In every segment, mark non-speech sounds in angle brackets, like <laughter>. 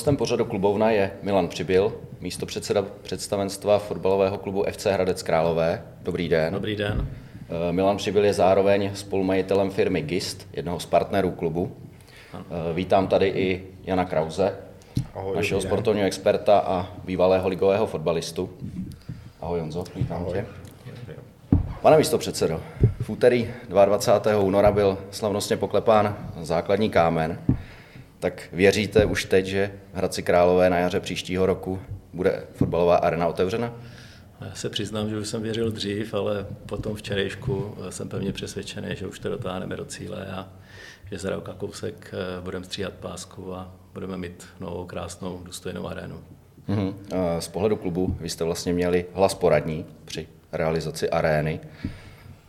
Hostem pořadu klubovna je Milan Přibyl, místo předseda představenstva fotbalového klubu FC Hradec Králové. Dobrý den. Dobrý den. Eh, Milan Přibyl je zároveň spolumajitelem firmy GIST, jednoho z partnerů klubu. Eh, vítám tady i Jana Krause, Ahoj, našeho sportovního experta a bývalého ligového fotbalistu. Ahoj Jonzo, vítám Ahoj. tě. Pane místo předsedo, v úterý 22. února byl slavnostně poklepán základní kámen. Tak věříte už teď, že v Hradci Králové na jaře příštího roku bude fotbalová arena otevřena? Já se přiznám, že už jsem věřil dřív, ale po tom včerejšku jsem pevně přesvědčený, že už to dotáhneme do cíle a že za rok a kousek eh, budeme stříhat pásku a budeme mít novou, krásnou, důstojnou arénu. Mm-hmm. Z pohledu klubu vy jste vlastně měli hlas poradní při realizaci arény.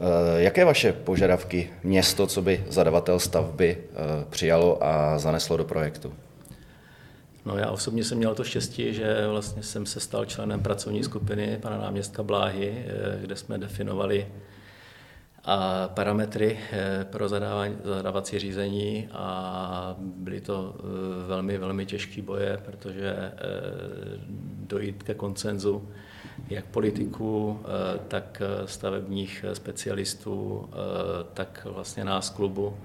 Eh, jaké vaše požadavky město, co by zadavatel stavby eh, přijalo a zaneslo do projektu? No já osobně jsem měl to štěstí, že vlastně jsem se stal členem pracovní skupiny pana náměstka Bláhy, eh, kde jsme definovali a parametry pro zadávací řízení a byly to velmi, velmi těžké boje, protože dojít ke koncenzu jak politiků, eh, tak eh, stavebních specialistů, eh, tak vlastně nás klubu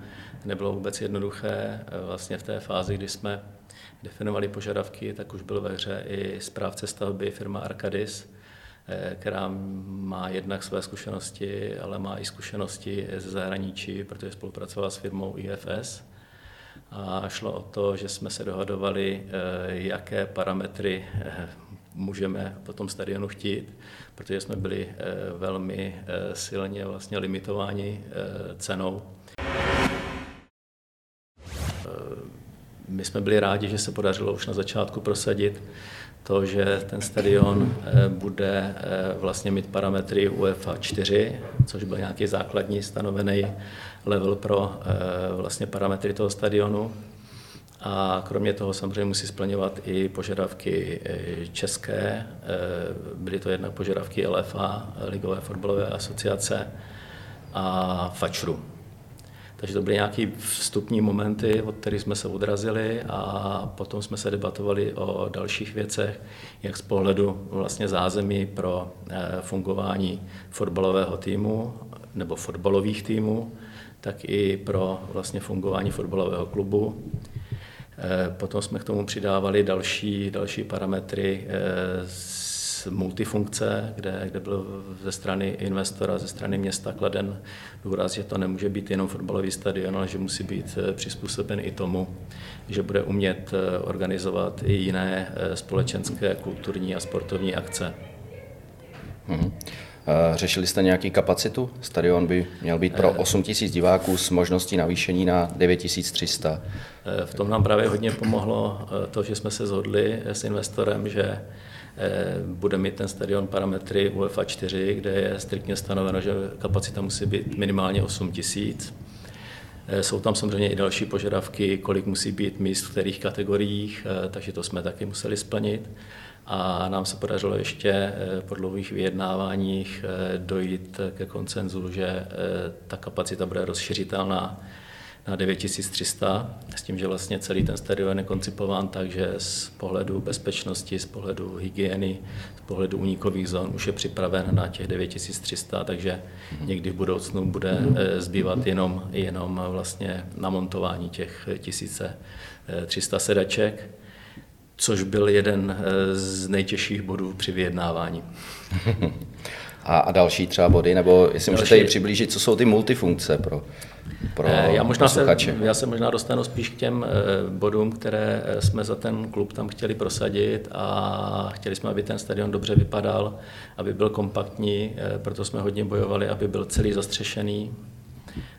nebylo vůbec jednoduché. Vlastně v té fázi, kdy jsme definovali požadavky, tak už byl ve hře i správce stavby firma Arkadis, která má jednak své zkušenosti, ale má i zkušenosti ze zahraničí, protože spolupracovala s firmou IFS. A šlo o to, že jsme se dohadovali, jaké parametry můžeme po tom stadionu chtít, protože jsme byli eh, velmi eh, silně vlastně limitováni eh, cenou. My jsme byli rádi, že se podařilo už na začátku prosadit to, že ten stadion bude vlastně mít parametry UEFA 4, což byl nějaký základní stanovený level pro vlastně parametry toho stadionu. A kromě toho samozřejmě musí splňovat i požadavky eh, české. Eh, byly to jednak požadavky LFA, Ligové fotbalové asociace a FAČRu. Takže to byly nějaké vstupní momenty, od kterých jsme se odrazili a potom jsme se debatovali o dalších věcech, jak z pohledu vlastně zázemí pro eh, fungování fotbalového týmu nebo fotbalových týmů, tak i pro vlastně fungování fotbalového klubu. Eh, potom jsme k tomu přidávali další, další parametry z eh, multifunkce, kde, kde byl ze strany investora, ze strany města kladen důraz, že to nemůže být jenom fotbalový stadion, ale že musí být eh, přizpůsoben i tomu, že bude umět organizovat i jiné společenské, kulturní a sportovní akce. Hmm. Řešili jste nějaký kapacitu? Stadion by měl být pro 8 000 diváků s možností navýšení na 9 300. V tom nám právě hodně pomohlo eh, to, že jsme se zhodli s investorem, že eh, bude mít ten stadion parametry UEFA 4, kde je striktně stanoveno, že kapacita musí být minimálně 8 tisíc. Eh, jsou tam samozřejmě i další požadavky, kolik musí být míst v kterých kategoriích, takže to jsme taky museli splnit. A nám se podařilo ještě po dlouhých vyjednáváních dojít ke koncenzu, že ta kapacita bude rozšiřitelná na 9300, s tím, že vlastně celý ten stadion je koncipován tak, že z pohledu bezpečnosti, z pohledu hygieny, z pohledu únikových zón už je připraven na těch 9300, takže někdy v budoucnu bude eh, zbývat jenom, jenom vlastně namontování těch 1300 sedaček, což byl jeden eh, z nejtěžších bodů při vyjednávání. <laughs> A, a další třeba body, nebo jestli další... můžete i přiblížit, co jsou ty multifunkce pro pro eh, já možná se, já se možná dostanu spíš k těm eh, bodům, které jsme za ten klub tam chtěli prosadit a chtěli jsme, aby ten stadion dobře vypadal, aby byl kompaktní, proto jsme hodně bojovali, aby byl celý zastřešený,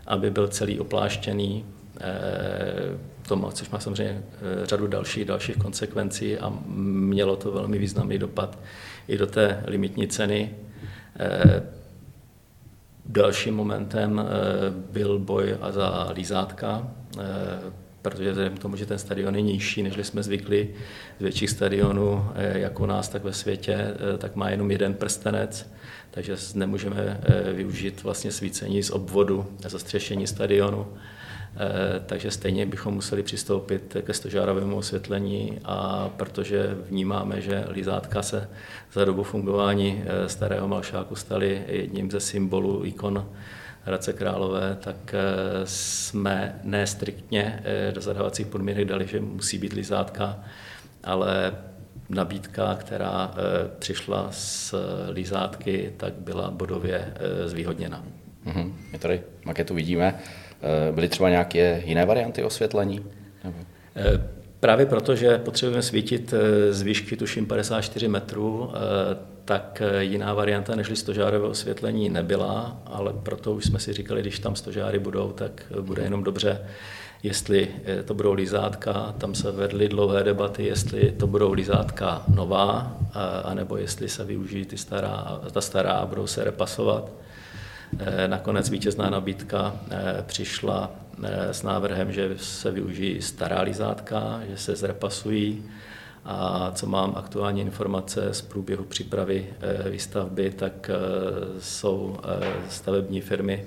aby byl celý opláštěný, to, což má samozřejmě řadu dalších, dalších konsekvencí a mělo to velmi významný dopad i do té limitní ceny. Dalším momentem eh, byl boj za lízátka, eh, protože vzhledem k tomu, že ten stadion je nižší, než jsme zvykli z větších stadionů, eh, jak u nás, tak ve světě, tak má jenom jeden prstenec, takže nemůžeme využít vlastně svícení z obvodu, zastřešení stadionu. Takže stejně bychom museli přistoupit ke stožárovému osvětlení a protože vnímáme, že lizátka se za dobu fungování starého Malšáku staly jedním ze symbolů ikon Hradce Králové, tak jsme nestriktně do zadávacích podmínek dali, že musí být lizátka, ale nabídka, která eh, přišla z lízátky, tak byla bodově eh, zvýhodněna. Mm-hmm. My tady maketu vidíme. Eh, byly třeba nějaké jiné varianty osvětlení? Právě proto, že potřebujeme svítit z výšky tuším 54 metrů, tak jiná varianta než stožárové osvětlení nebyla, ale proto už jsme si říkali, když tam stožáry budou, tak bude jenom dobře jestli eh, to budou lizátka, tam se vedly dlouhé debaty, jestli to budou lizátka nová, anebo jestli se využijí ty stará, ta stará a budou se repasovat. Eh, nakonec vítězná nabídka eh, přišla s návrhem, že se využijí stará lizátka, že se zrepasují a co mám aktuální informace z průběhu přípravy výstavby, tak jsou stavební firmy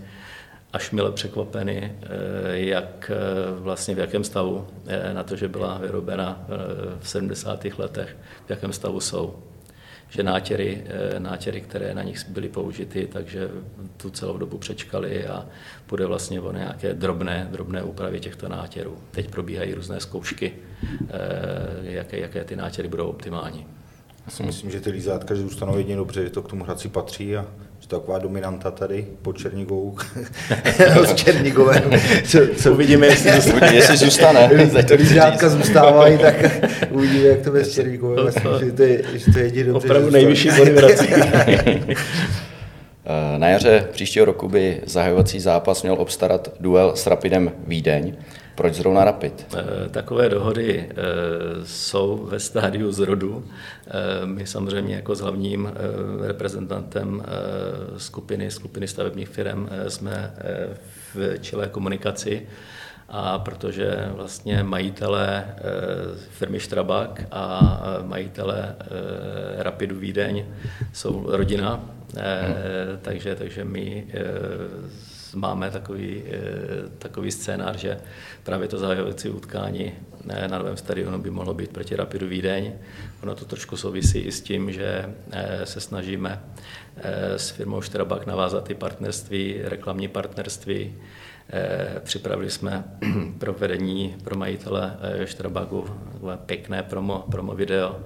až mile překvapeny, eh, jak eh, vlastně v jakém stavu eh, na to, že byla vyrobena v 70. letech, v jakém stavu jsou. Že nátěry, nátěry, které na nich byly použity, takže tu celou dobu přečkali a bude vlastně o nějaké drobné, drobné úpravy těchto nátěrů. Teď probíhají různé zkoušky, jaké, jaké ty nátěry budou optimální. Já si myslím, že ty lízátka že zůstanou jedině dobře, že to k tomu hradci patří a to taková dominanta tady pod Černigovou, z <laughs> <laughs> Černigové. Co, co uvidíme, jestli, <laughs> zůstane. jestli zůstane. to lízátka zůstávají, tak uvidíme, jak to bude s Černigové. Myslím, že to je, že to je jedině dobře. Opravdu nejvyšší body vrací. Na jaře příštího roku by zahajovací zápas měl obstarat duel s Rapidem Vídeň. Proč zrovna Rapid? Eh, takové dohody eh, jsou ve stádiu zrodu. Eh, my samozřejmě jako s hlavním reprezentantem skupiny, skupiny stavebních firm jsme v čelé komunikaci a protože vlastně majitelé firmy Štrabak a majitelé Rapidu Vídeň jsou rodina, hmm. takže, takže my máme takový, eh, takový scénář, že právě to zahajovací utkání na novém stadionu by mohlo být proti Rapidu Vídeň. Ono to trošku souvisí i s tím, že eh, se snažíme eh, s firmou Štrabak navázat i partnerství, reklamní partnerství. Připravili jsme <clears throat> pro vedení, pro majitele Štrabaku pěkné promo, promo video,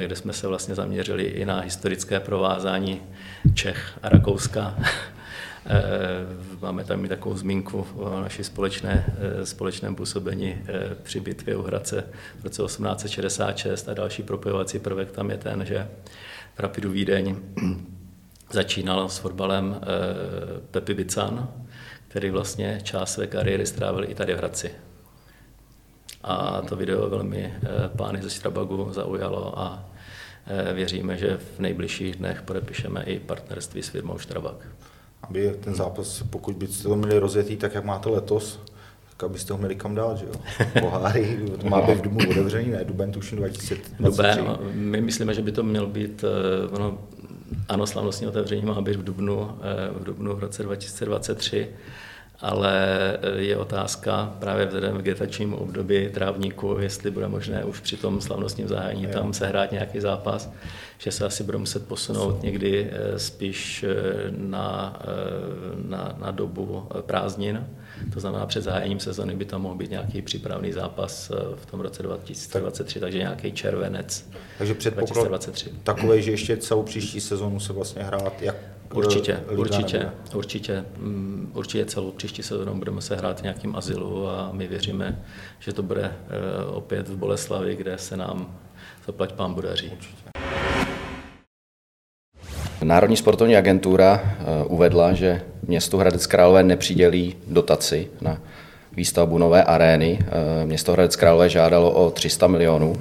kde jsme se vlastně zaměřili i na historické provázání Čech a Rakouska. <laughs> Eh, máme tam i takovou zmínku o naší společné, eh, společném působení eh, při bitvě u Hradce v roce 1866 a další propojovací prvek tam je ten, že Rapidu Vídeň <clears throat> začínal s fotbalem Pepi Bican, který vlastně část své kariéry strávil i tady v Hradci. A to video velmi pány ze Strabagu zaujalo a věříme, že v nejbližších dnech podepíšeme i partnerství s firmou Štrabak aby ten zápas, pokud byste to měli rozjetý tak, jak máte letos, tak abyste ho měli kam dát, že jo? <laughs> Poháry, to má být v Dubnu otevřený, ne? Duben tuším <laughs> 2023. Duben, my myslíme, že by to mělo být, eh, ono, ano, slavnostní otevření má být v Dubnu, eh, v Dubnu v roce 2023, ale eh, je otázka právě vzhledem k vegetačnímu období trávníku, jestli bude možné už při tom slavnostním zahájení tam sehrát nějaký zápas, že se asi bude muset posunout někdy eh, spíš eh, na, na, na dobu prázdnin. To znamená, před zahájením sezony by tam mohl být nějaký přípravný zápas v tom roce 2023, takže nějaký červenec takže 2023. Takové, že ještě celou příští sezonu se vlastně hrát jak Určitě, určitě, určitě, mm, určitě celou příští sezónu budeme se hrát v nějakým azylu a my věříme, že to bude eh, opět v Boleslavi, kde se nám zaplať pán budaří. Národní sportovní agentura eh, uvedla, že město Hradec Králové nepřidělí dotaci na výstavbu nové arény. Eh, město Hradec Králové žádalo o 300 milionů.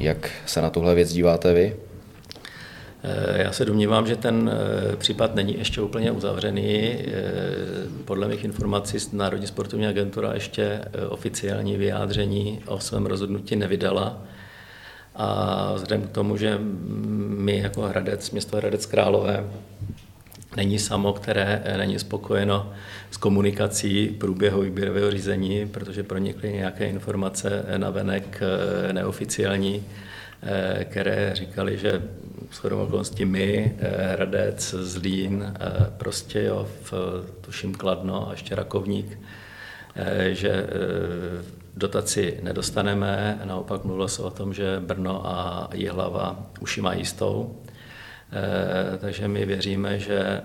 Jak se na tuhle věc díváte vy? Eh, já se domnívám, že ten eh, případ není ještě úplně uzavřený. Eh, podle mých informací Národní sportovní agentura ještě oficiální vyjádření o svém rozhodnutí nevydala. A vzhledem k tomu, že my jako Hradec, město Hradec Králové, není samo, které není spokojeno s komunikací průběhu výběrového řízení, protože pronikly nějaké informace na venek neoficiální, které říkali, že s okolností my, Hradec, Zlín, Prostějov, tuším Kladno a ještě Rakovník, že dotaci nedostaneme. Naopak mluvilo se o tom, že Brno a Jihlava už ji mají jistou. Eh, takže my věříme, že eh,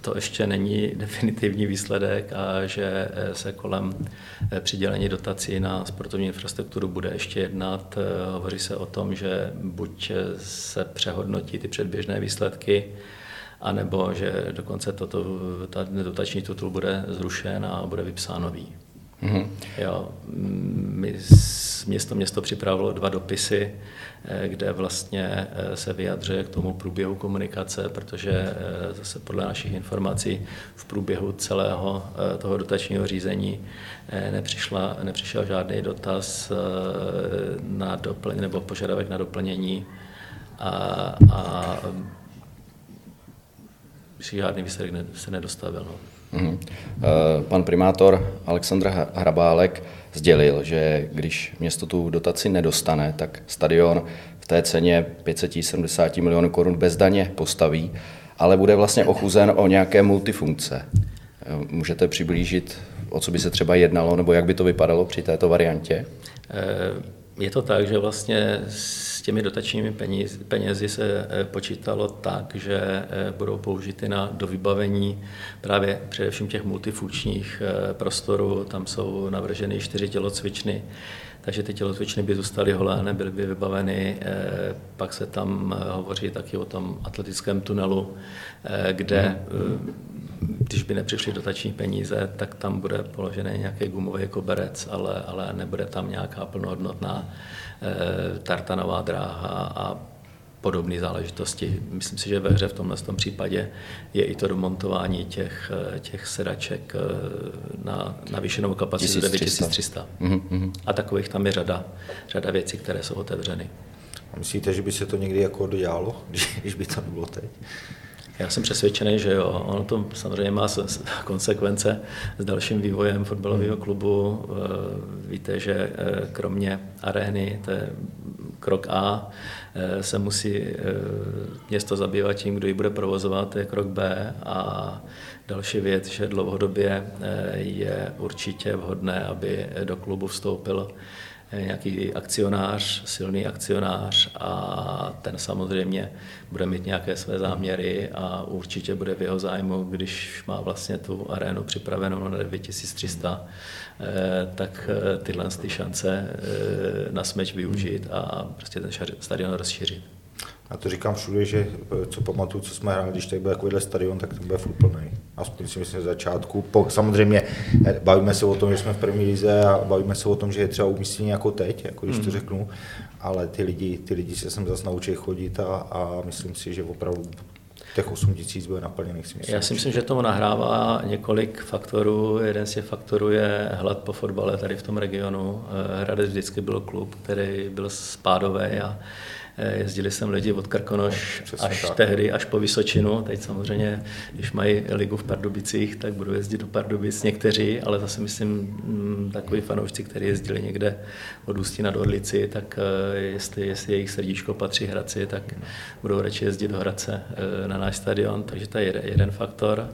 to ještě není <laughs> definitivní výsledek a že eh, se kolem přidělení dotací na sportovní infrastrukturu bude ještě jednat. Hovoří se o tom, že buď se přehodnotí ty předběžné výsledky, anebo že dokonce toto, ta dotační titul bude zrušen a bude vypsán nový. Mm-hmm. Jo, my, město město připravilo dva dopisy, eh, kde vlastně eh, se vyjadřuje k tomu průběhu komunikace, protože eh, zase podle našich informací v průběhu celého toho dotačního řízení nepřišla, nepřišel žádný dotaz na doplň, nebo požadavek na doplnění a, a žádný výsledek se nedostavil. No. Mm-hmm. Pan primátor Aleksandr Hrabálek sdělil, že když město tu dotaci nedostane, tak stadion v té ceně 570 milionů korun bez daně postaví, ale bude vlastně ochuzen o nějaké multifunkce. Eh, můžete přiblížit, o co by se třeba jednalo, nebo jak by to vypadalo při této variantě? Eh, je to tak, že vlastně s těmi dotačními penězi, penězi se eh, počítalo tak, že eh, budou použity na dovybavení právě především těch multifunkčních eh, prostorů. Tam jsou navrženy čtyři tělocvičny, takže ty tělocvičny by zůstaly holé, nebyly by vybaveny. Pak se tam hovoří taky o tom atletickém tunelu, kde když by nepřišly dotační peníze, tak tam bude položený nějaký gumový koberec, ale, ale nebude tam nějaká plnohodnotná eh, tartanová dráha a podobné záležitosti. Myslím si, že ve hře v tomhle tom případě je i to domontování těch, eh, těch sedaček eh, na navýšenou kapacitu 9300. Mm-hmm. A takových tam je řada, řada věcí, které jsou otevřeny. A myslíte, že by se to někdy jako dodělalo, <laughs> když by to nebylo teď? Já jsem přesvědčený, že jo. Ono to samozřejmě má konsekvence s dalším vývojem fotbalového klubu. Eh, víte, že eh, kromě arény, to je krok A, eh, se musí město zabývat tím, kdo ji bude provozovat, to je krok B. A další věc, že dlouhodobě je určitě vhodné, aby do klubu vstoupil nějaký akcionář, silný akcionář a ten samozřejmě bude mít nějaké své záměry a určitě bude v jeho zájmu, když má vlastně tu arénu připravenou na 9300, eh, tak eh, tyhle ty šance eh, na smeč využít a prostě ten stadion rozšířit. Já to říkám všude, že co pamatuju, co jsme hráli, když tady byl takovýhle stadion, tak to bude furt plný. Aspoň si myslím, že začátku. Po, samozřejmě bavíme se o tom, že jsme v první lize a bavíme se o tom, že je třeba umístění jako teď, jako když to mhm. řeknu, ale ty lidi, ty lidi se sem zase naučí chodit a, a myslím si, že opravdu těch 8 tisíc bude naplněných. Si myslím. Já si myslím, že tomu nahrává několik faktorů. Jeden z těch faktorů je hlad po fotbale tady v tom regionu. Hradec vždycky byl klub, který byl spádový a Eh, jezdili jsem lidi od Krkonoš no, až tak. tehdy, až po Vysočinu. Teď samozřejmě, když mají ligu v Pardubicích, tak budou jezdit do Pardubic někteří, ale zase myslím, mm, takový fanoušci, kteří jezdili někde od Ústí nad Orlici, tak eh, jestli, jestli jejich srdíčko patří Hradci, tak budou radši jezdit do Hradce eh, na náš stadion. Takže to je jeden faktor.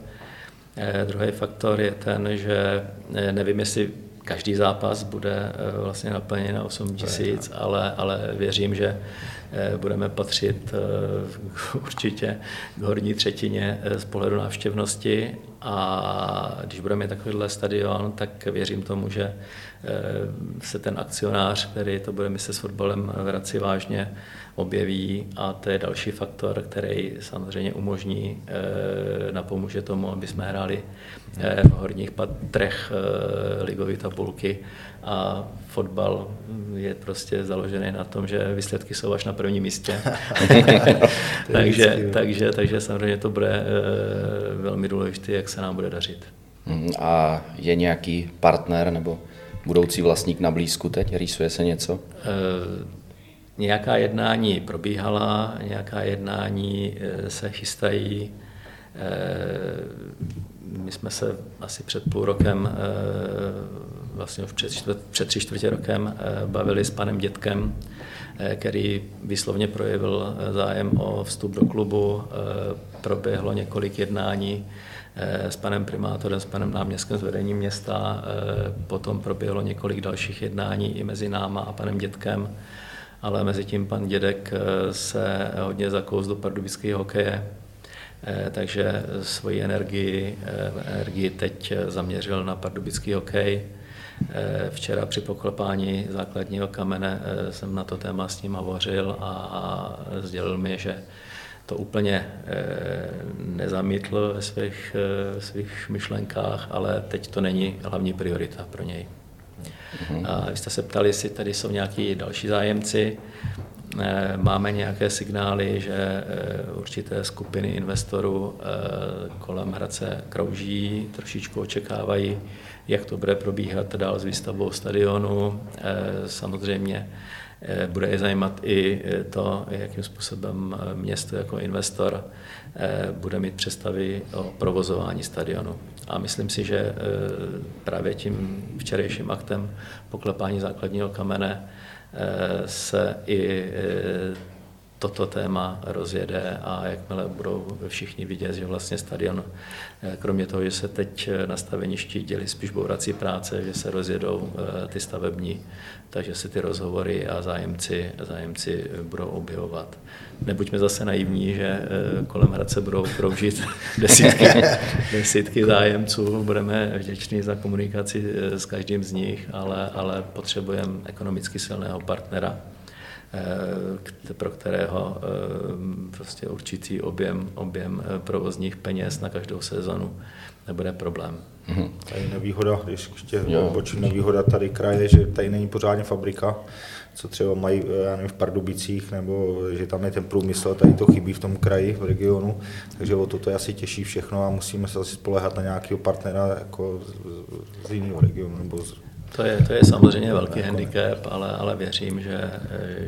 Druhý faktor je ten, že nevím, jestli každý zápas bude vlastně naplněn na 8 tisíc, ale, ale věřím, že Eh, budeme patřit eh, <laughs> určitě k horní třetině eh, z pohledu návštěvnosti a když budeme mít takovýhle stadion, tak věřím tomu, že se ten akcionář, který to bude myslet s fotbalem vrací vážně, objeví a to je další faktor, který samozřejmě umožní, napomůže tomu, aby jsme hráli v horních patrech ligové tabulky a fotbal je prostě založený na tom, že výsledky jsou až na prvním místě. <laughs> <laughs> takže, takže, takže samozřejmě to bude eh, velmi důležité, jak se nám bude dařit. Hmm, a je nějaký partner nebo budoucí vlastník na blízku teď? Rýsuje se něco? E, nějaká jednání probíhala, nějaká jednání se chystají My jsme se asi před půl rokem, vlastně už před, čtvrt, před tři čtvrtě rokem, bavili s panem Dětkem, který výslovně projevil zájem o vstup do klubu. Proběhlo několik jednání s panem primátorem, s panem náměstkem z vedení města. Potom proběhlo několik dalších jednání i mezi náma a panem Dětkem ale mezi tím pan Dědek eh, se hodně zakous do pardubického hokeje, eh, takže svoji energii, eh, energii teď zaměřil na pardubický hokej. Včera při poklepání základního kamene jsem na to téma s ním hovořil a sdělil mi, že to úplně nezamítl ve svých, svých myšlenkách, ale teď to není hlavní priorita pro něj. Mm-hmm. A vy jste se ptali, jestli tady jsou nějaký další zájemci. Eh, máme nějaké signály, že eh, určité skupiny investorů eh, kolem Hradce krouží, trošičku očekávají, jak to bude probíhat dál s výstavbou stadionu. Samozřejmě bude je zajímat i to, jakým způsobem město jako investor bude mít představy o provozování stadionu. A myslím si, že právě tím včerejším aktem poklepání základního kamene se i toto téma rozjede a jakmile budou všichni vidět, že vlastně stadion, kromě toho, že se teď na staveništi dělí spíš bourací práce, že se rozjedou eh, ty stavební, takže se ty rozhovory a zájemci, zájemci budou objevovat. Nebuďme zase naivní, že eh, kolem Hradce budou kroužit <laughs> desítky, <laughs> desítky zájemců, budeme vděční za komunikaci eh, s každým z nich, ale, ale potřebujeme ekonomicky silného partnera, Eh, pro kterého eh, prostě určitý objem, objem eh, provozních peněz na každou sezonu nebude problém. Mm-hmm. Tady nevýhoda, když ještě odbočím, nevýhoda tady kraje, že tady není pořádně fabrika, co třeba mají já nevím, v Pardubicích, nebo že tam je ten průmysl, tady to chybí v tom kraji, v regionu, takže o toto je asi těžší všechno a musíme se asi spolehat na nějakého partnera jako z, z jiného regionu nebo z to je, to je samozřejmě velký handicap, ale, ale věřím, že,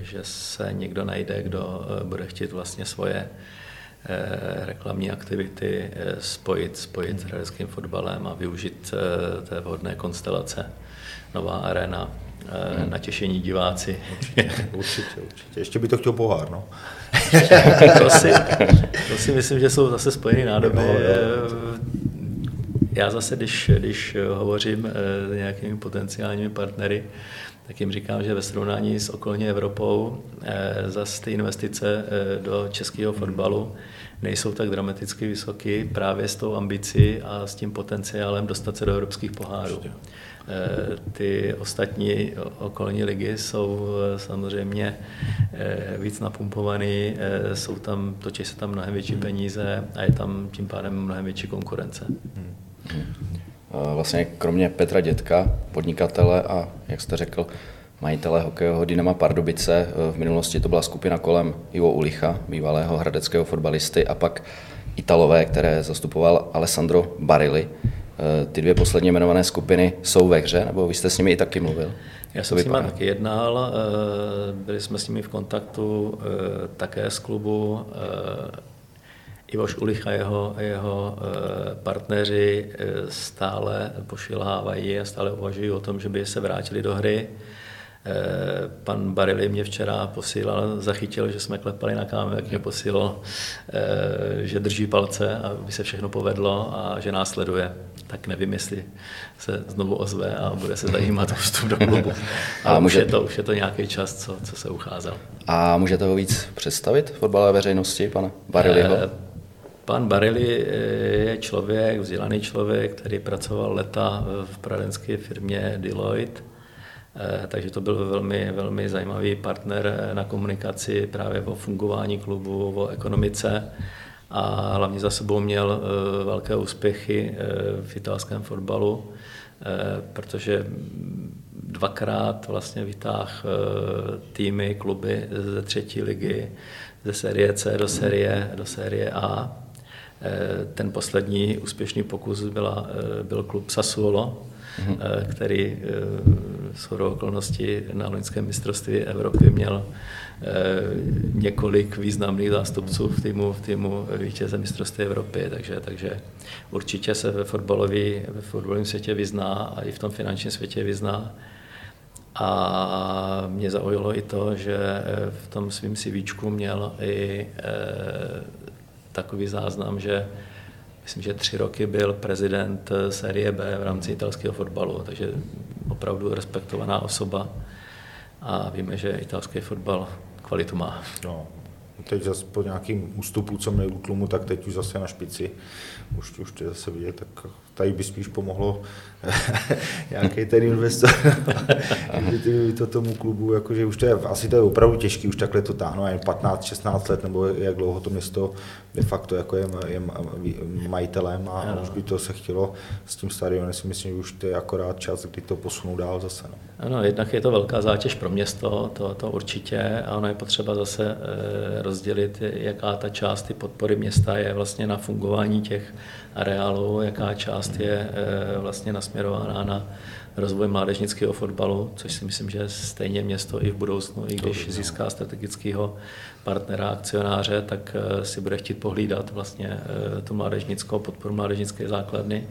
že se někdo najde, kdo eh, bude chtít vlastně svoje eh, reklamní aktivity eh, spojit, spojit s hradeckým fotbalem a využít té vhodné konstelace. Nová arena, hmm. natěšení diváci. Určitě, určitě, určitě. Ještě by to chtěl pohár, no. <laughs> to, si, to si myslím, že jsou zase spojené nádoby. No, já zase, když, když hovořím s nějakými potenciálními partnery, tak jim říkám, že ve srovnání s okolní Evropou eh, zase ty investice eh, do českého fotbalu nejsou tak dramaticky vysoké právě s tou ambicí a s tím potenciálem dostat se do evropských pohárů. Eh, ty ostatní okolní ligy jsou samozřejmě víc napumpované, jsou tam, točí se tam mnohem větší peníze a je tam tím pádem mnohem větší konkurence. Hmm. Vlastně kromě Petra Dětka, podnikatele a, jak jste řekl, majitele hokejového Dynama Pardubice. V minulosti to byla skupina kolem Ivo Ulicha, bývalého hradeckého fotbalisty, a pak Italové, které zastupoval Alessandro Barili. Ty dvě posledně jmenované skupiny jsou ve hře, nebo vy jste s nimi i taky mluvil? Já jsem s nimi taky jednal, byli jsme s nimi v kontaktu také z klubu Ivoš Ulich a jeho, jeho eh, partneři eh, stále pošilhávají a stále uvažují o tom, že by se vrátili do hry. Eh, pan Barili mě včera posílal, zachytil, že jsme klepali na kámen, jak mě posílal, že drží palce, aby se všechno povedlo a že nás sleduje. Tak nevím, jestli se znovu ozve a bude se zajímat o vstup do klubu. <laughs> A, a může... už, je to, už je to nějaký čas, co, co se ucházel. A můžete ho víc představit fotbalové veřejnosti, pane Bariliho? Pan Barili eh, je člověk, vzdělaný člověk, který pracoval leta v pradenské firmě Deloitte, eh, takže to byl velmi, velmi zajímavý partner na komunikaci právě o fungování klubu, o ekonomice. A hlavně za sebou měl eh, velké úspěchy v italském fotbalu, protože dvakrát vlastně vytáhl týmy, kluby ze třetí ligy, ze série C do série, do série A. Eh, ten poslední úspěšný pokus byla, eh, byl klub Sassuolo, mm-hmm. který s okolností na loňském mistrovství Evropy měl několik významných zástupců v týmu, v týmu vítěze mistrovství Evropy, takže, takže určitě se ve, fotbalový, ve fotbalovém světě vyzná a i v tom finančním světě vyzná. A mě zaujalo i to, že v tom svým CVčku měl i takový záznam, že myslím, že tři roky byl prezident série B v rámci italského fotbalu, takže opravdu respektovaná osoba a víme, že italský fotbal kvalitu má. No, teď zase po nějakým ústupu, co měl útlumu, tak teď už zase na špici. Už, už to zase vidět, tak tady by spíš pomohlo <laughs> nějaký ten investor, <laughs> by to tomu klubu, jakože už to je, asi to je opravdu těžký, už takhle to táhno, jen 15-16 let, nebo jak dlouho to město de facto jako je, je majitelem a ano. už by to se chtělo s tím stadionem, si myslím, že už to je akorát čas, kdy to posunou dál zase. No. Ano, jednak je to velká zátěž pro město, to, to určitě, a ono je potřeba zase eh, rozdělit, jaká ta část ty podpory města je vlastně na fungování těch areálů, jaká část je eh, vlastně nasměrována na rozvoj mládežnického fotbalu, což si myslím, že stejně město i v budoucnu, i když no. získá strategického partnera, akcionáře, tak eh, si bude chtít pohlídat vlastně eh, tu mládežnickou podporu mládežnické základny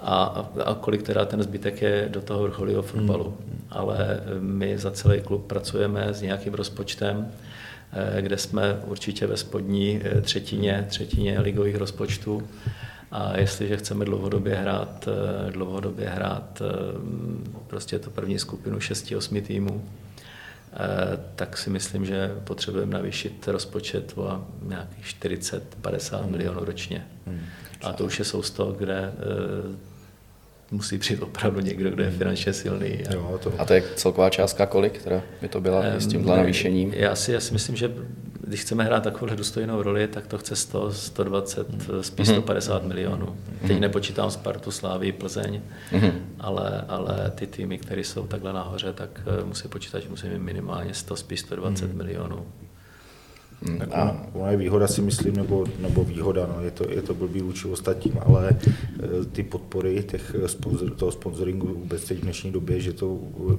a, a kolik teda ten zbytek je do toho vrcholného fotbalu. Hmm. Ale my za celý klub pracujeme s nějakým rozpočtem, kde jsme určitě ve spodní třetině, třetině ligových rozpočtů a jestliže chceme dlouhodobě hrát, eh, dlouhodobě hrát eh, prostě to první skupinu 6-8 týmů, eh, tak si myslím, že potřebujeme navýšit rozpočet o nějakých 40-50 hmm. milionů ročně. Hmm. A to už je sousto, kde musí přijít opravdu někdo, kdo je hmm. finančně silný. A, jo, to... a to je celková částka kolik, která by to byla um, s tímhle navýšením? Já si, já si myslím, že když chceme hrát takovou důstojnou roli, tak to chce 100, 120, mm. spíš 150 mm. milionů. Teď mm. nepočítám Spartu, Slávy, Plzeň, mm. ale, ale ty týmy, které jsou takhle nahoře, tak eh, musí počítat, že musí mít minimálně 100, spíš 120 mm. milionů. Hmm. Tak ona, ona je výhoda si myslím, nebo, nebo výhoda, no, je, to, je to blbý vůči ostatním, ale e, ty podpory těch sponzor, toho sponsoringu vůbec teď v dnešní době, že to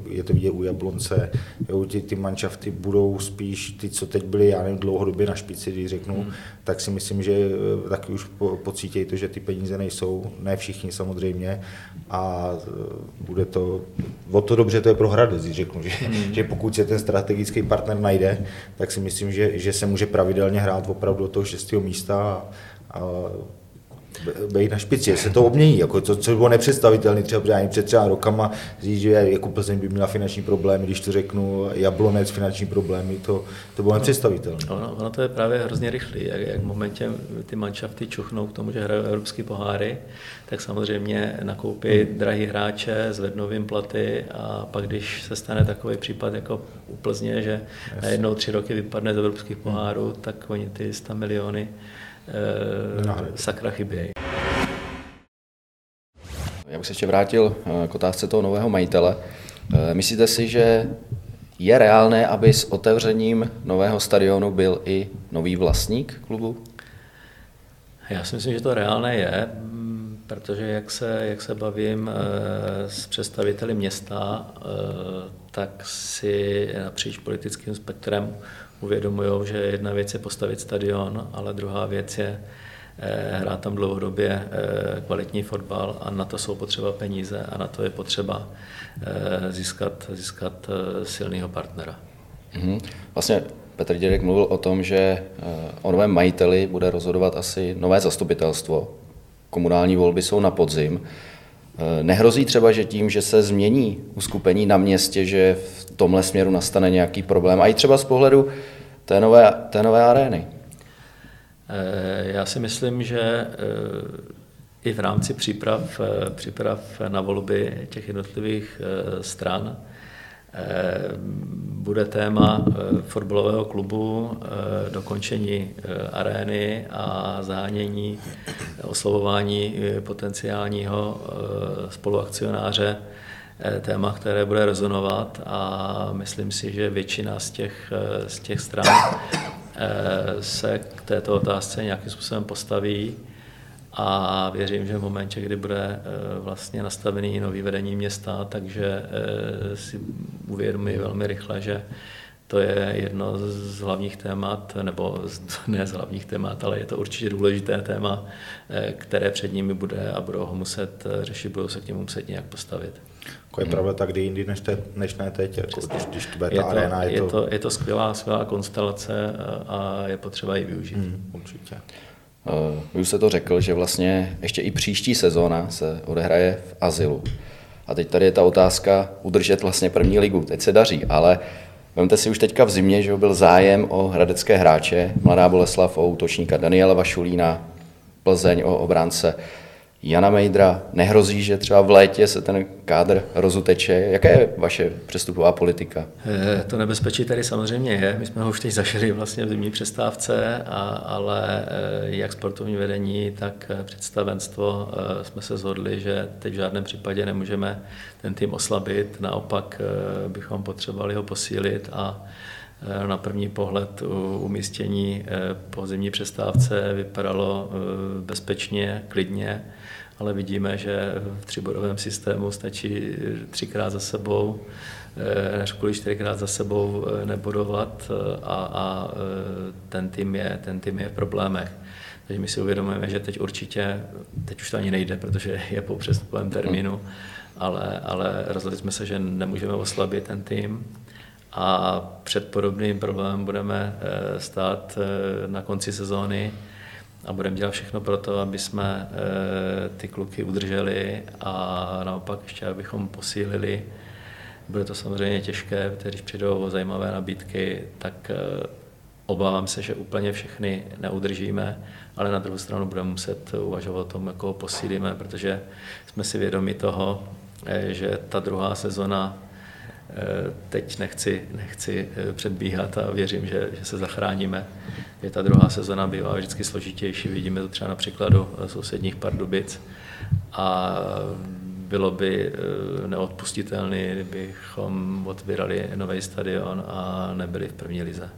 je to vidět u Jablonce, jo, ty, ty manšafty budou spíš ty, co teď byly, já nevím, dlouhodobě na špici, když řeknu, hmm. tak si myslím, že e, taky už po, pocítějí to, že ty peníze nejsou, ne všichni samozřejmě, a e, bude to, o to dobře to je pro Hradec, řeknu, že, hmm. že pokud se ten strategický partner najde, tak si myslím, že, že se může pravidelně hrát opravdu do toho šestého místa a, a být na špici, se to obmění, jako to, co bylo nepředstavitelné třeba ani před třeba rokama, říct, že jako Plzeň by měla finanční problémy, když to řeknu, Jablonec finanční problémy, to, to bylo nepředstavitelné. Ono, ono, to je právě hrozně rychlé, jak, jak v momentě ty manšafty čuchnou k tomu, že hrají evropské poháry, tak samozřejmě nakoupí hmm. drahý hráče, zvednou jim platy a pak, když se stane takový případ jako u Plzně, že najednou tři roky vypadne z evropských pohárů, tak oni ty 100 miliony sakra chybějí. Já bych se ještě vrátil eh, k otázce toho nového majitele. Eh, myslíte si, že je reálné, aby s otevřením nového stadionu byl i nový vlastník klubu? Já si myslím, že to reálné je, protože jak se, jak se bavím s představiteli města, tak si napříč politickým spektrem uvědomují, že jedna věc je postavit stadion, ale druhá věc je eh, hrát tam dlouhodobě eh, kvalitní fotbal a na to jsou potřeba peníze a na to je potřeba eh, získat, získat silného partnera. Mm-hmm. Vlastně Petr Dědek mluvil o tom, že o novém majiteli bude rozhodovat asi nové zastupitelstvo. Komunální volby jsou na podzim. Nehrozí třeba, že tím, že se změní uskupení na městě, že v tomhle směru nastane nějaký problém. A i třeba z pohledu té nové, té nové arény. Eh, já si myslím, že eh, i v rámci příprav, eh, příprav na volby těch jednotlivých stran bude téma fotbalového klubu, dokončení arény a zánění, oslovování potenciálního spoluakcionáře. Eh, téma, které bude rezonovat a myslím si, že většina z těch, eh, z těch stran eh, se k této otázce nějakým způsobem postaví a věřím, že v momentě, kdy bude vlastně nastavený nový vedení města, takže si uvědomí velmi rychle, že to je jedno z hlavních témat, nebo <laughs> ne z hlavních témat, ale je to určitě důležité téma, eh, které před nimi bude a budou ho muset eh, řešit, budou se k němu muset nějak postavit. Jako je hmm. pravda tak kdy jindy, než, te, než ne teď, jako když, když to bude je ta to, arena. Je, je, to... to, je to skvělá, skvělá konstelace a je potřeba ji využít. Hmm, určitě. Uh, už se to řekl, že vlastně ještě i příští sezóna se odehraje v Azilu. A teď tady je ta otázka udržet vlastně první ligu. Teď se daří, ale Vemte si už teďka v zimě, že byl zájem o hradecké hráče, Mladá Boleslav o útočníka Daniela Vašulína, Plzeň o obránce Jana Mejdra. Nehrozí, že třeba v létě se ten kádr rozuteče? Jaká je vaše přestupová politika? Eh, to nebezpečí tady samozřejmě je. My jsme ho už teď zašili vlastně v zimní přestávce, a, ale eh, jak sportovní vedení, tak eh, představenstvo jsme se zhodli, že teď v žádném případě nemůžeme ten tým oslabit, naopak bychom potřebovali ho posílit a na první pohled umístění po zimní přestávce vypadalo bezpečně, klidně ale vidíme, že v třibodovém systému stačí třikrát za sebou, eh, než kvůli čtyřikrát za sebou eh, nebudovat eh, a, a ten, tým je, ten tým je v problémech. Takže my si uvědomujeme, že teď určitě, teď už to ani nejde, protože je po přestupovém termínu, ale, ale rozhodli jsme se, že nemůžeme oslabit ten tým a před podobným problémem budeme stát na konci sezóny, a budeme dělat všechno pro to, aby jsme eh, ty kluky udrželi a naopak ještě abychom posílili. Bude to samozřejmě těžké, když přijdou zajímavé nabídky, tak eh, obávám se, že úplně všechny neudržíme, ale na druhou stranu budeme muset uvažovat o tom, jako posílíme, protože jsme si vědomi toho, eh, že ta druhá sezona Eh, teď nechci, nechci eh, předbíhat a věřím, že, že se zachráníme. Je ta druhá sezona bývá vždycky složitější, vidíme to třeba na příkladu eh, sousedních Pardubic a bylo by neodpustitelné, kdybychom otvírali nový stadion a nebyli v první lize.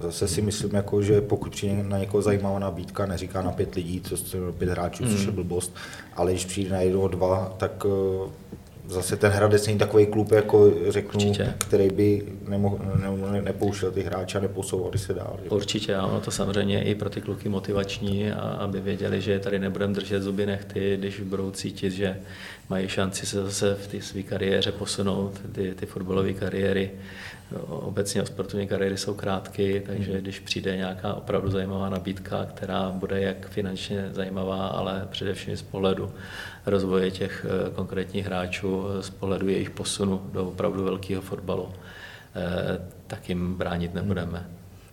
Zase si myslím, jako, že pokud přijde na někoho zajímavá nabídka, neříká na pět lidí, co pět hráčů, což je hmm. blbost, ale když přijde na jedno, dva, tak zase ten Hradec není takový klub, jako řeknu, Určitě. který by nemohl, ne, nepouštěl ty hráče a neposouval se dál. Že? Určitě, a ono to samozřejmě i pro ty kluky motivační, a aby věděli, že tady nebudeme držet zuby nechty, když budou cítit, že mají šanci se zase v té své kariéře posunout, ty, ty fotbalové kariéry. Obecně sportovní kariéry jsou krátké, takže hmm. když přijde nějaká opravdu zajímavá nabídka, která bude jak finančně zajímavá, ale především z pohledu rozvoje těch eh, konkrétních hráčů, z pohledu jejich posunu do opravdu velkého fotbalu, eh, tak jim bránit nebudeme.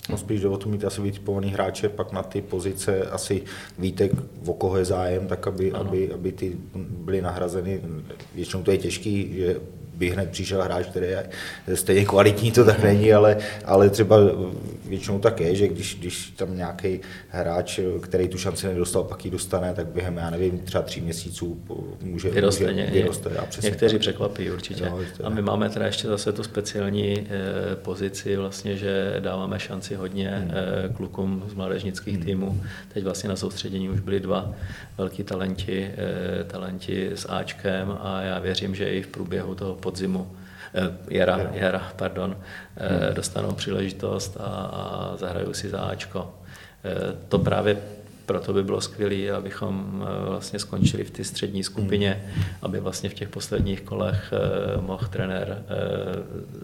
No spíš jde o to mít asi vytipovaný hráče, pak na ty pozice asi víte, o koho je zájem, tak aby, aby, aby ty byly nahrazeny. Většinou to je těžký, že by hned přišel hráč, který je stejně kvalitní, to tak není, ale, ale třeba většinou tak je, že když, když tam nějaký hráč, který tu šanci nedostal, pak ji dostane, tak během, já nevím, třeba tří měsíců může, vyroste. může vyroste a Někteří tak. překvapí určitě. Jo, a my máme teda ještě zase tu speciální eh, pozici, vlastně, že dáváme šanci hodně hmm. eh, klukům z mládežnických hmm. týmů. Teď vlastně na soustředění už byli dva velký talenti, eh, talenti s Ačkem a já věřím, že i v průběhu toho podzimu, eh, jara, jara pardon, eh, hmm. dostanou příležitost a, a zahrajou si za Ačko. Eh, to právě proto by bylo skvělé, abychom vlastně skončili v té střední skupině, hmm. aby vlastně v těch posledních kolech mohl trenér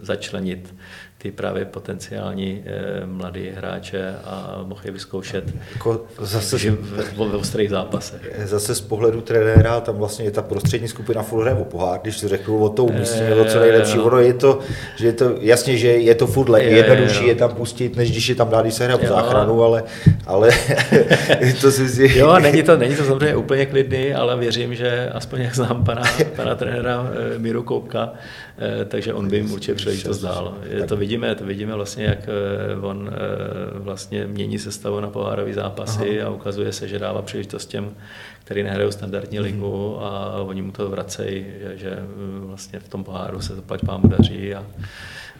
začlenit ty právě potenciální eh, mladí hráče a mohl je vyzkoušet jako zase, v, v, v ostrých zápasech. Zase z pohledu trenéra, tam vlastně je ta prostřední skupina furt hraje pohár, když si řeknu o to umístění, e, co nejlepší, ono je to, že je to, jasně, že je to furt je, jednodušší je, je tam pustit, než když je tam dá, když se hraje v záchranu, ale, ale <laughs> to si si... Jo, není to, není to samozřejmě úplně klidný, ale věřím, že aspoň jak znám pana, pana trenéra eh, Míru Koupka, Eh, takže on by jim určitě příležitost dál. To vidíme, to vidíme vlastně, jak eh, on eh, vlastně mění sestavu na pohárové zápasy Aha. a ukazuje se, že dává příležitost těm, který nehrajou standardní mhm. ligu a oni mu to vracejí, že, že vlastně v tom poháru se to pať pámu daří a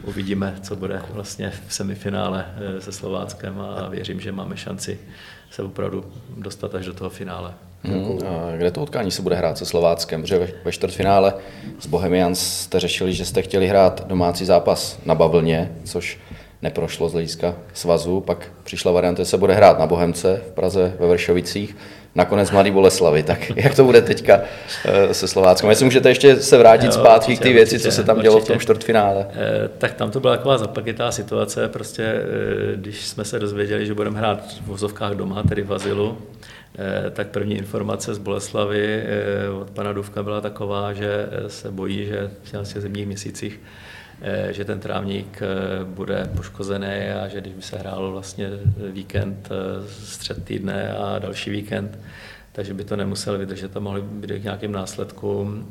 uvidíme, co bude vlastně v semifinále se Slováckem a věřím, že máme šanci se opravdu dostat až do toho finále. Hmm, a kde to utkání se bude hrát se Slováckem? Protože ve čtvrtfinále s Bohemians jste řešili, že jste chtěli hrát domácí zápas na Bavlně, což neprošlo z hlediska svazu, pak přišla varianta, že se bude hrát na Bohemce v Praze ve Vršovicích, nakonec Mladý Boleslavy. Tak <laughs> jak to bude teďka eh, se Slováckem? Jestli můžete ještě se vrátit jo, zpátky určitě, k té věci, určitě, co se tam určitě. dělo v tom čtvrtfinále. Eh, tak tam to byla taková zapakitá situace, prostě eh, když jsme se dozvěděli, že budeme hrát v vozovkách doma, tedy v Azilu, tak první informace z Boleslavy od pana Duvka byla taková, že se bojí, že v těch zimních měsících Eh, že ten trávník eh, bude poškozený a že když by se hrál vlastně víkend, eh, střed týdne a další víkend, takže by to nemusel vydržet a mohli být k nějakým následkům.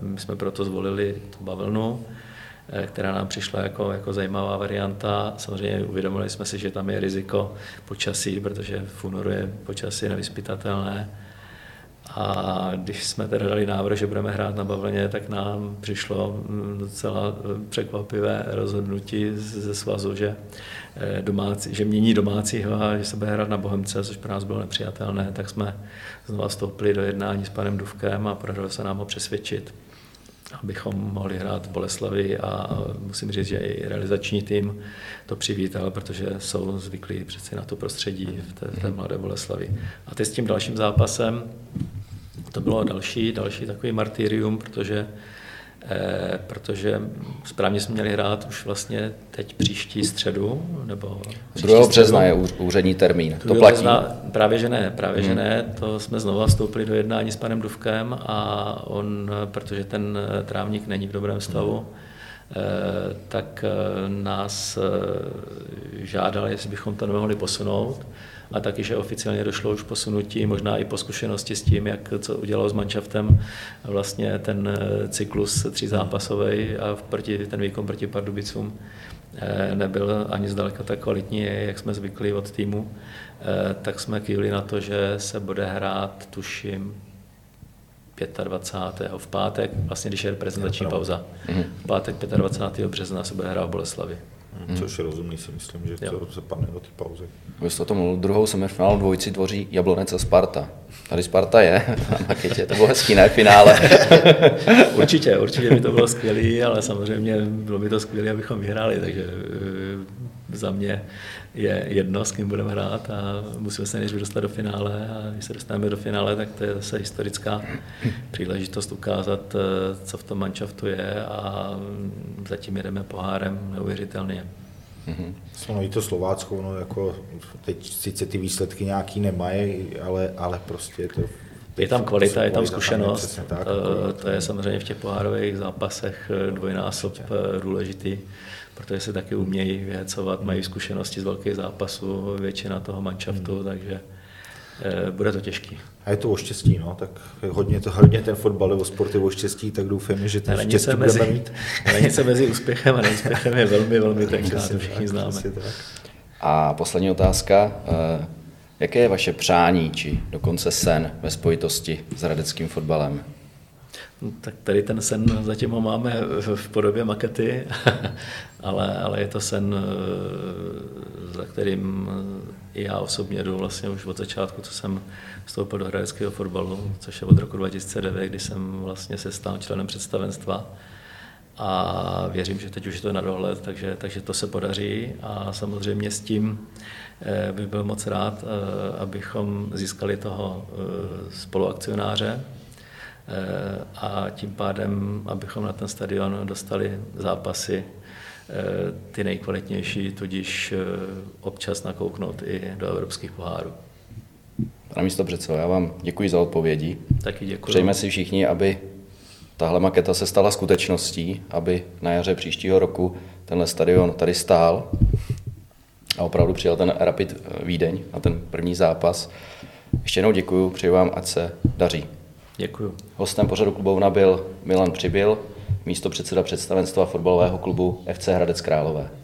My jsme proto zvolili tu bavlnu, která nám přišla jako, jako zajímavá varianta. Samozřejmě uvědomili jsme si, že tam je riziko počasí, protože v únoru je počasí nevyspytatelné. A když jsme teda dali návrh, že budeme hrát na bavlně, tak nám přišlo mm, docela eh, překvapivé rozhodnutí ze svazu, že, eh, domácí, že mění domácího a že se bude hrát na Bohemce, což pro nás bylo nepřijatelné, tak jsme znova vstoupili do jednání s panem Duvkem a podařilo se nám ho přesvědčit, abychom mohli hrát v Boleslavi a musím říct, že i realizační tým to přivítal, protože jsou zvyklí přeci na to prostředí v té, v té mladé Boleslavi. A teď s tím dalším zápasem to bylo další, další takový martyrium, protože protože správně jsme měli hrát už vlastně teď příští středu, nebo 2. března je úřední termín, to platí? Března, právě že ne, právě hmm. že ne, to jsme znova vstoupili do jednání s panem Duvkem a on, protože ten trávník není v dobrém stavu, hmm. Eh, tak eh, nás eh, žádal, jestli bychom to nemohli posunout. A taky, že oficiálně došlo už posunutí, možná i po zkušenosti s tím, jak co udělalo s manšaftem vlastně ten cyklus třízápasový a proti, ten výkon proti Pardubicům nebyl ani zdaleka tak kvalitní, jak jsme zvykli od týmu, tak jsme kývli na to, že se bude hrát, tuším, 25. v pátek, vlastně když je reprezentační pauza. Mhm. V pátek 25. března se bude hrát v Boleslavi. Mm. Což je rozumný, si myslím, že to se padne do té pauzy. Vy jste to mluvil, druhou semifinálu dvojici tvoří Jablonec a Sparta. Tady Sparta je <laughs> na maketě, to bylo hezký, ne? Finále. <laughs> určitě, určitě by to bylo skvělé, ale samozřejmě bylo by to skvělé, abychom vyhráli, takže eh, za mě je jedno, s kým budeme hrát a musíme se nejdřív dostat do finále a když se dostaneme do finále, tak to je zase historická příležitost ukázat, eh, co v tom manšaftu je a zatím jedeme pohárem neuvěřitelně. Mm-hmm. No i to Slovácko, no jako teď sice ty výsledky nějaký nemají, ale, ale prostě to je tam kvalita, je tam zkušenost. tak, jako, to je samozřejmě v těch pohárových zápasech eh, dvojnásob eh, důležitý protože se taky umějí vyhecovat, mají zkušenosti z velkých zápasů, většina toho manšaftu, hmm. takže e, bude to těžký. A je to o štěstí, no, tak hodně, to, hodně ten fotbal nebo sport je o štěstí, tak doufám, že ten štěstí se mezi, mít. se mezi úspěchem a neúspěchem je velmi, velmi tenká, to všichni známe. A poslední otázka. Eh, jaké je vaše přání, či dokonce sen ve spojitosti s radeckým fotbalem? No, tak tady ten sen zatím ho máme v podobě makety, <laughs> ale, ale je to sen, eh, za kterým i já osobně jdu vlastně už od začátku, co jsem vstoupil do hradeckého fotbalu, což je od roku 2009, kdy jsem vlastně se stal členem představenstva. A věřím, že teď už je to na dohled, takže, takže to se podaří. A samozřejmě s tím eh, bych byl moc rád, eh, abychom získali toho spoluakcionáře, a tím pádem, abychom na ten stadion dostali zápasy eh, ty nejkvalitnější, tudíž eh, občas nakouknout i do evropských pohárů. Pane místo předsedo, já vám děkuji za odpovědi. Taky děkuji. Přejeme si všichni, aby tahle maketa se stala skutečností, aby na jaře příštího roku tenhle stadion tady stál a opravdu přijal ten Rapid Vídeň na ten první zápas. Ještě jednou děkuji, přeji vám, ať se daří. Děkuji. Hostem pořadu klubovna byl Milan Přibyl, místo předseda představenstva fotbalového klubu FC Hradec Králové.